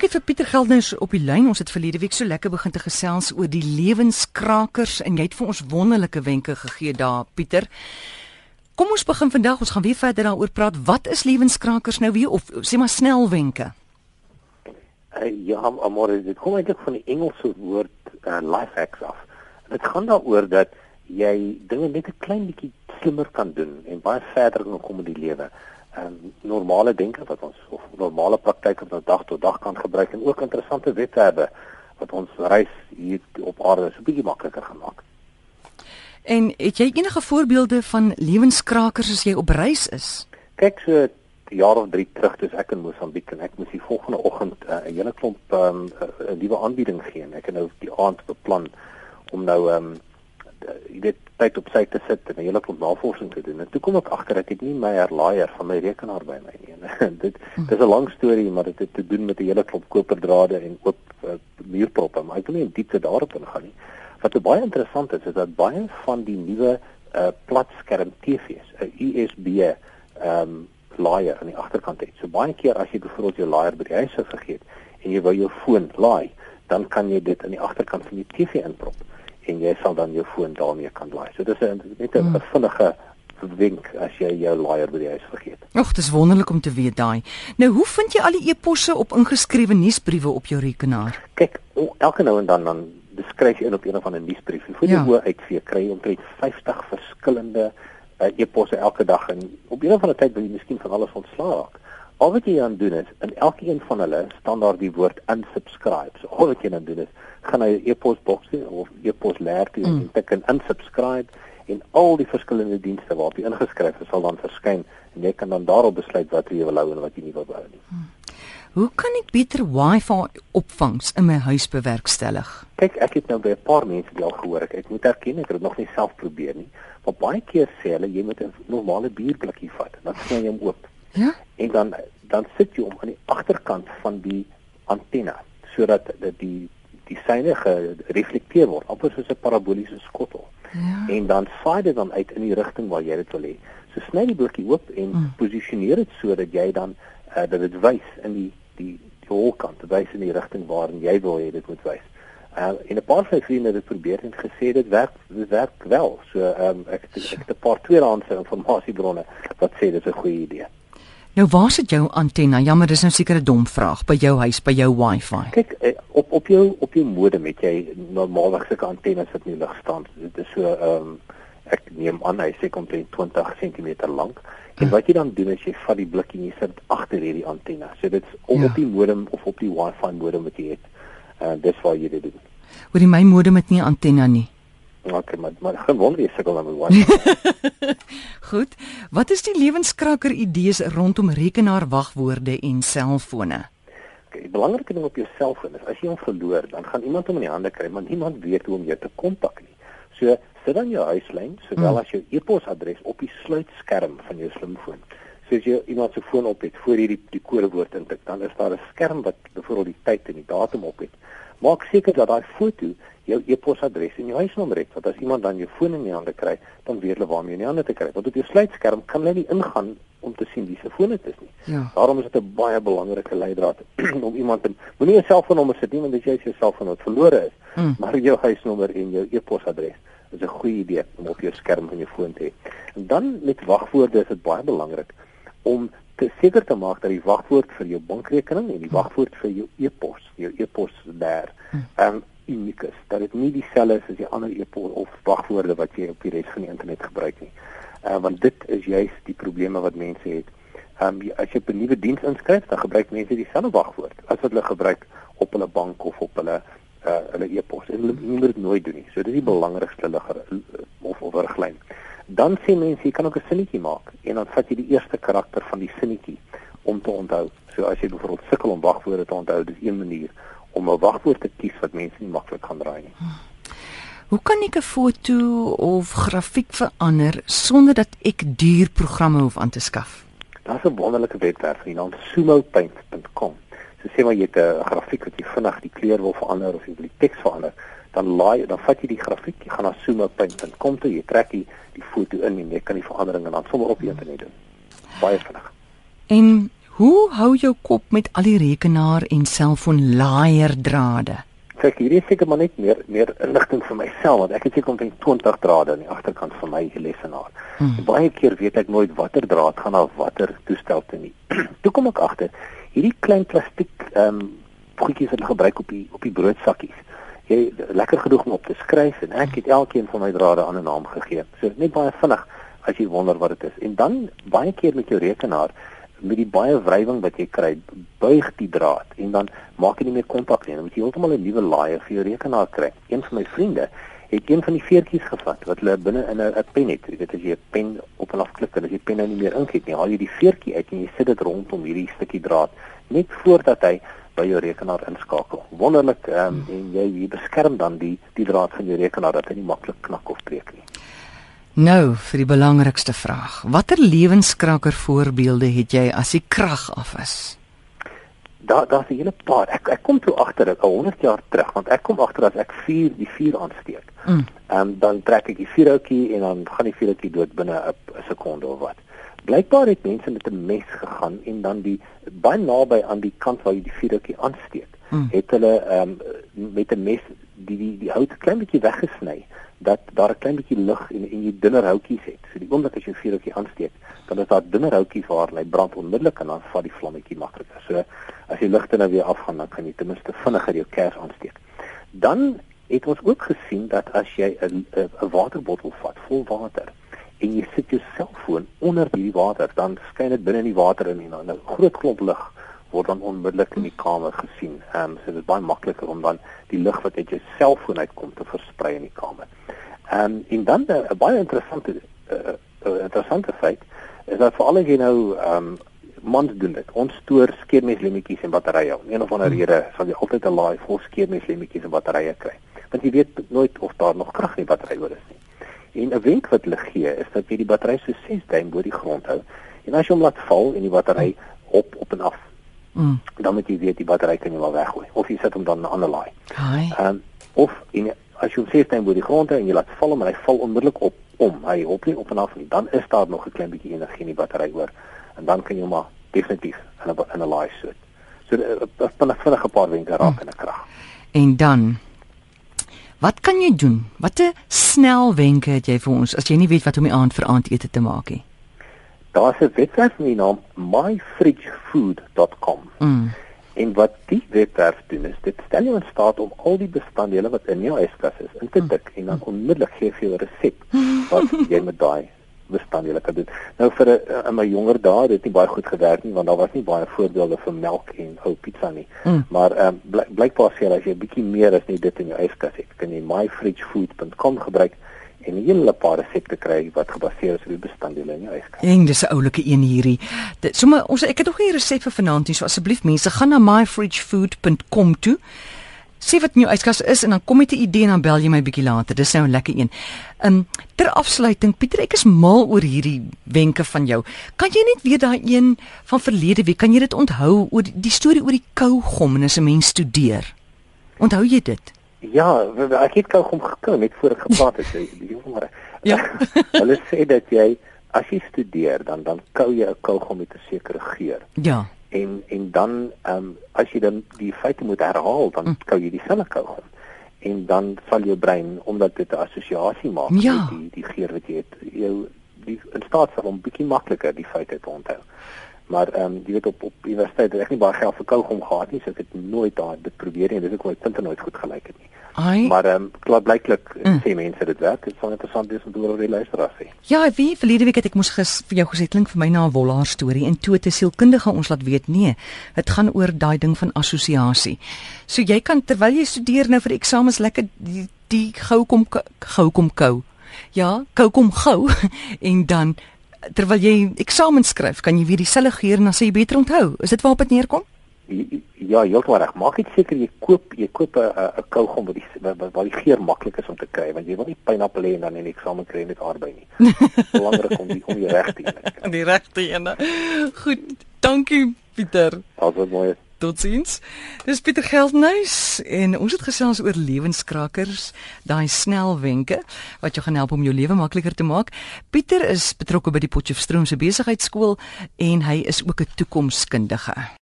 Ek het vir Pieter Geldners op die lyn. Ons het verlede week so lekker begin te gesels oor die lewenskrakers en jy het vir ons wonderlike wenke gegee daar, Pieter. Kom ons begin vandag. Ons gaan weer verder daaroor praat. Wat is lewenskrakers nou weer of sê maar snelwenke? Uh, ja, amore, dit kom eintlik van die Engelse woord uh, life hacks af. Dit gaan daaroor dat jy dinge net 'n klein bietjie slimmer kan doen en baie verder kan kom in die lewe um, normale denke wat ons normale praktyke wat ons dag tot dag kan gebruik en ook interessante wetwerwe wat ons reis hier op aarde so 'n bietjie makliker gemaak. En het jy enige voorbeelde van lewenskrakers as jy op reis is? Kyk so 'n jaar of 3 terug toe ek in Mosambiek en ek moes die volgende oggend uh, 'n hele klomp ehm, 'n um, nuwe aanbieding gee en ek het nou die aand beplan om nou ehm um, uh, jy weet tyd op sy te sit en 'n hele klomp navorsing te doen. En toe kom ek agter ek het nie my herlaaier van my rekenaar by my nie. dit dis 'n lang storie, maar dit het te doen met 'n hele klomp koperdrade en oop uh, muurproppe, maar ek wil nie in diepte daarop ingaan nie. Wat baie interessant is, is dat baie van die nuwe uh, platskerm TV's, 'n USB ehm um, laaier aan die agterkant het. So baie keer as jy byvoorbeeld jou laaier by die huis vergeet en jy wil jou foon laai, dan kan jy dit aan die agterkant van die TV inprop en jy sal dan jou foon daarmee kan laai. So dis 'n net 'n hmm. vinnige wink as jy jou laaier by die huis vergeet. Ag, dis wonderlik om te weet daai. Nou, hoe vind jy al die e-posse op ingeskrewe nuusbriewe op jou rekenaar? Kyk, elke nou en dan dan beskryf jy in op een of ander nuusbrief. Vir die ja. hoë uitvee kry jy omtrent 50 verskillende uh, e-posse elke dag en op 'n of ander tyd wil jy miskien van alles ontslaa raak. Al wat jy aan doen is in elkeen van hulle staan daar die woord unsubscribe. So al wat jy aan doen is gaan na jou e-pos boks of e-pos leer toe mm. en tik in unsubscribe en al die verskillende dienste waarop jy ingeskryf is sal dan verskyn en jy kan dan daarop besluit wat jy wil hou en wat jy nie wil hou nie. Mm. Hoe kan ek beter Wi-Fi opvangs in my huis bewerkstellig? Kyk, ek het nou by 'n paar mense die al gehoor ek, ek moet erken ek het dit nog nie self probeer nie, maar baie keer sê hulle jy moet 'n normale bierblikkie vat en dan sny jy hom oop. Ja. En dan dan sit jy hom aan die agterkant van die antenne sodat dit die die syne gereflekteer word amper soos 'n paraboliese skottel. Ja. En dan saai dit dan uit in die rigting waar jy dit wil hê. So sny die blikkie oop en mm. posisioneer dit sodat jy dan uh, dat dit wys in die die die hoekant, wys in die rigting waarin jy wil hê dit moet wys. Uh, en 'n paar van my vriende het dit probeer en gesê dit werk, dit werk wel. So um, ek ek het 'n paar tweedehandse inligtingbronne wat sê dit is 'n goeie idee. Nou waar sit jou antenne? Jammer, dis nou seker 'n dom vraag by jou huis, by jou Wi-Fi. Kyk, eh, op op jou op jou modem het jy normaalweg sulke antennes wat nie lig staan. Dit is so ehm um, ek neem aan hy sê omtrent 20 cm lank. En hm. wat jy dan doen is jy vat die blikkie en jy sit agter hierdie antenne. So dit's om ja. op die modem of op die Wi-Fi modem wat jy het. Uh dis waar jy dit doen. Jy my modem het nie 'n antenne nie. Okay, maar maar gewoon jy sukkel dan met Wi-Fi. Goed. Wat is die lewenskraker idees rondom rekenaarwagwoorde en selfone? Okay, die belangrike ding op jou selfoon is as jy hom verloor, dan gaan iemand hom in die hande kry, maar niemand weet hoe om jou te kontak nie. So, sit dan jou huislyn sowel hmm. as jou e-posadres op die sluitskerm van jou slimfoon. So as jy iemand se foon op het voor hierdie die kodewoord intik, dan is daar 'n skerm wat byvoorbeeld die tyd en die datum op het. Maak seker dat daai foto jou e-posadres en jou huisnommer het, want as iemand dan jou foon in die hande kry, dan weet hulle waarmee in die hande te kry. Want op jou sluitskerm kan hulle nie ingaan om te sien wie se foon dit is nie. Ja. Daarom is dit 'n baie belangrike leidraad om iemand te moenie jou selfoonnommer sit nie want as jy jou selfoon wat verlore is, mm. maar jou huisnommer en jou e-posadres is 'n goeie idee om op jou skerm van jou foon te hê. En dan met wagwoorde is dit baie belangrik om te seker te maak dat die wagwoord vir jou bankrekening en die wagwoord vir jou e-pos, jou e-pos daar, hm. ehm um, uniek is. Dat dit nie dieselfde is as die ander e-pos of wagwoorde wat jy op die res van die internet gebruik nie. Uh, want dit is juis die probleme wat mense het. Ehm um, as jy 'n nuwe diens inskryf, dan gebruik mense dieselfde wagwoord as wat hulle gebruik op hulle bank of op hulle uh hulle e-pos. En hulle moet dit nooit doen nie. So dit is die belangrikste ligger of of riglyn dan sê mense jy kan ook 'n sinnetjie maak en dan vat jy die eerste karakter van die sinnetjie om te onthou. So as jy byvoorbeeld sukkel om wagwoorde te onthou, dis een manier om 'n wagwoord te kies wat mense nie maklik kan draai nie. Hoe kan ek 'n foto of grafiek verander sonder dat ek duur programme hoef aan te skaf? Daar's 'n wonderlike webwerf genaamd sumopaint.com. So sê maar jy het 'n grafiek wat jy vinnig die kleur wil verander of jy wil die teks verander dan laai dan vat jy die grafiek, jy gaan na sumo.com toe, jy trek die die foto in en jy kan die veranderinge dan sommer op die internet doen. Baie vinnig. En Hoe hou jou kop met al die rekenaar en selfoon laierdrade? Kyk, hierdie is seker maar net meer meer inligting vir myself want ek het seker omtrent 20 drade aan die agterkant van my lesenaar. Hmm. Baie keer weet ek nooit watter draad gaan na watter toestel toe nie. toe kom ek agter, hierdie klein plastiek ehm um, goedjies wat hulle gebruik op die op die broodsakkies. Jy lekker genoeg om op te skryf en ek het elkeen van my drade aan 'n naam gegee. So net baie vinnig as jy wonder wat dit is. En dan baie keer met jou rekenaar met die baie wrywing wat jy kry, buig die draad en dan maak jy nie meer kontak nie. Dan moet jy heeltemal 'n nuwe laaier vir jou rekenaar kry. Een van my vriende het een van die veertjies gevat wat hulle binne in 'n pen het. Jy weet as jy 'n pen op en af klik en as jy pen nou nie meer ink het nie, haal jy die veertjie uit en jy sit dit rondom hierdie stukkie draad net voordat hy by jou rekenaar inskakel. Wonderlik um, en jy, jy beskerm dan die die draad van jou rekenaar dat hy nie maklik knak of breek nie. Nou vir die belangrikste vraag. Watter lewenskraker voorbeelde het jy as die krag af is? Daar daar's 'n hele paar. Ek ek kom toe agter dit al 100 jaar terug want ek kom agter as ek vuur die vuur aansteek. Mm. Ehm mm. um, dan trek ek die vuurhoutjie en dan gaan die vuurhoutjie dood binne 'n sekonde of wat. Blykbaar het mense met 'n mes gegaan en dan die baie naby aan die kant waar jy die vuurhoutjie aansteek, mm. het hulle ehm um, met 'n mes die die die hout klein bietjie weggesny dat daar 'n klein bietjie lig en en jy dunner houtjies het. So die oomblik as jy vuurtjie aansteek, dan is daar dunner houtjies waar hy brand onmiddellik en dan vat die vlammetjie makliker. So as die ligte nou weer afgaan, dan kan jy ten minste vinniger jou kers aansteek. Dan het ons ook gesien dat as jy 'n 'n waterbottel vat vol water en jy sit jou selfoon onder die water, dan skyn dit binne in die water in en dan 'n groot klomp lig word dan onmiddellik in die kamer gesien. Ehm um, so dit is baie makliker om dan die lig wat uit jou selfoon uitkom te versprei in die kamer. Ehm um, en dan 'n baie interessante uh, uh, interessante feit is dat veral as jy nou ehm um, mans doen dit. Ons stoor skeermeslemmetjies en batterye. Om een of ander hmm. rede sal jy altyd 'n laai vol skeermeslemmetjies en batterye kry. Want jy weet nooit of daar nog krag in die battery oor is nie. En 'n wenk wat hulle gee is dat jy die battery so 6 duim bo die grond hou. En as jy hom laat val en die battery op op en af Mm. Dan moet jy weet die battery kan jy maar weggooi of jy sit hom dan in 'n ander laai. Ehm um, of in as jy hom sê staan bo die grond en jy laat val en hy val onmiddellik op om hy hop nie op en af nie, dan is daar nog 'n klein bietjie energie in die battery oor en dan kan jy maar definitief in 'n in 'n laai sit. So is dan 'n vinnige paar wenke raak mm. in 'n krag. En dan Wat kan jy doen? Watter snel wenke het jy vir ons as jy nie weet wat om die aand vir aandete te maak nie? daar's 'n webwerf met die naam myfridgefood.com. Mm. En wat die webwerf doen is dit stel jou in staat om al die bestanddele wat in jou yskas is in te tik mm. en dan onmiddellik gee vir jou 'n resep wat jy met daai bestanddele kan doen. Nou vir 'n in my jonger dae het dit nie baie goed gewerk nie want daar was nie baie voorbeelde vir melk en ou pizza nie. Mm. Maar ehm um, bly, blykbaar sê as jy 'n bietjie meer as net dit in jou yskas het, kan jy myfridgefood.com gebruik en 'n hele paar resepte kry wat gebaseer is op die bestanddele in jou yskas. En dis 'n oulike een hierdie. Dit sommer ons ek het nog 'n resep vir vanaand hier, so asseblief mense gaan na myfridgefood.com toe. Sê wat in jou yskas is en dan kom jy te idee en dan bel jy my bietjie later. Dis nou 'n lekker een. Um ter afsluiting, Pieter, ek is mal oor hierdie wenke van jou. Kan jy net weer daai een van verlede week, kan jy dit onthou oor die, die storie oor die kougom en as 'n mens studeer? Onthou jy dit? Ja, ek het gou hom gekou net voor ek gepraat het. Die maar. Ja. Hulle sê dat jy as jy studeer dan dan kou jy 'n kougom met 'n sekere geur. Ja. En en dan ehm um, as jy dan die feite moet herhaal, dan mm. kou jy dieselfde kougom. En dan sal jou brein omdat dit 'n assosiasie maak ja. met die die geur wat jy het, jou die in staat sal om bietjie makliker die feite te onthou. Maar ehm um, jy weet op op universiteit het ek nie baie geld vir kougom gehad nie, so ek het nooit daar dit probeer nie en dit het ook my punte nooit goed gelyk het nie. Ai. Maar ehm um, klaar blyklik mm. sê mense dit werk. Dit sal interessant wees om te hoor wat die luisteraars sê. Ja, wie verlede week het ek mos ges, vir jou gesê klink vir my na 'n wollaar storie en toe te sielkundige ons laat weet nee, dit gaan oor daai ding van assosiasie. So jy kan terwyl jy studeer nou vir eksamens lekker die, die gou kom gou kom kou. Ja, gou kom gou en dan terwyl jy eksamen skryf, kan jy weer dieselfde geur en dan sê jy beter onthou. Is dit waarop dit neerkom? Ja, heeltemal reg. Maak net seker jy koop jy koop 'n 'n kougom wat die wat die geur maklik is om te kry, want jy wil nie pineappel hê en dan in die eksamen kry met aardbei nie. Belangrik om die om die regte een. Die regte een. Goed. Dankie Pieter. Alles mooi. Totsiens. Dis Pieter Geldnys en ons het gesels oor lewenskrakers, daai snelwenke wat jou gaan help om jou lewe makliker te maak. Pieter is betrokke by die Potchefstroom se besigheidskool en hy is ook 'n toekomskundige.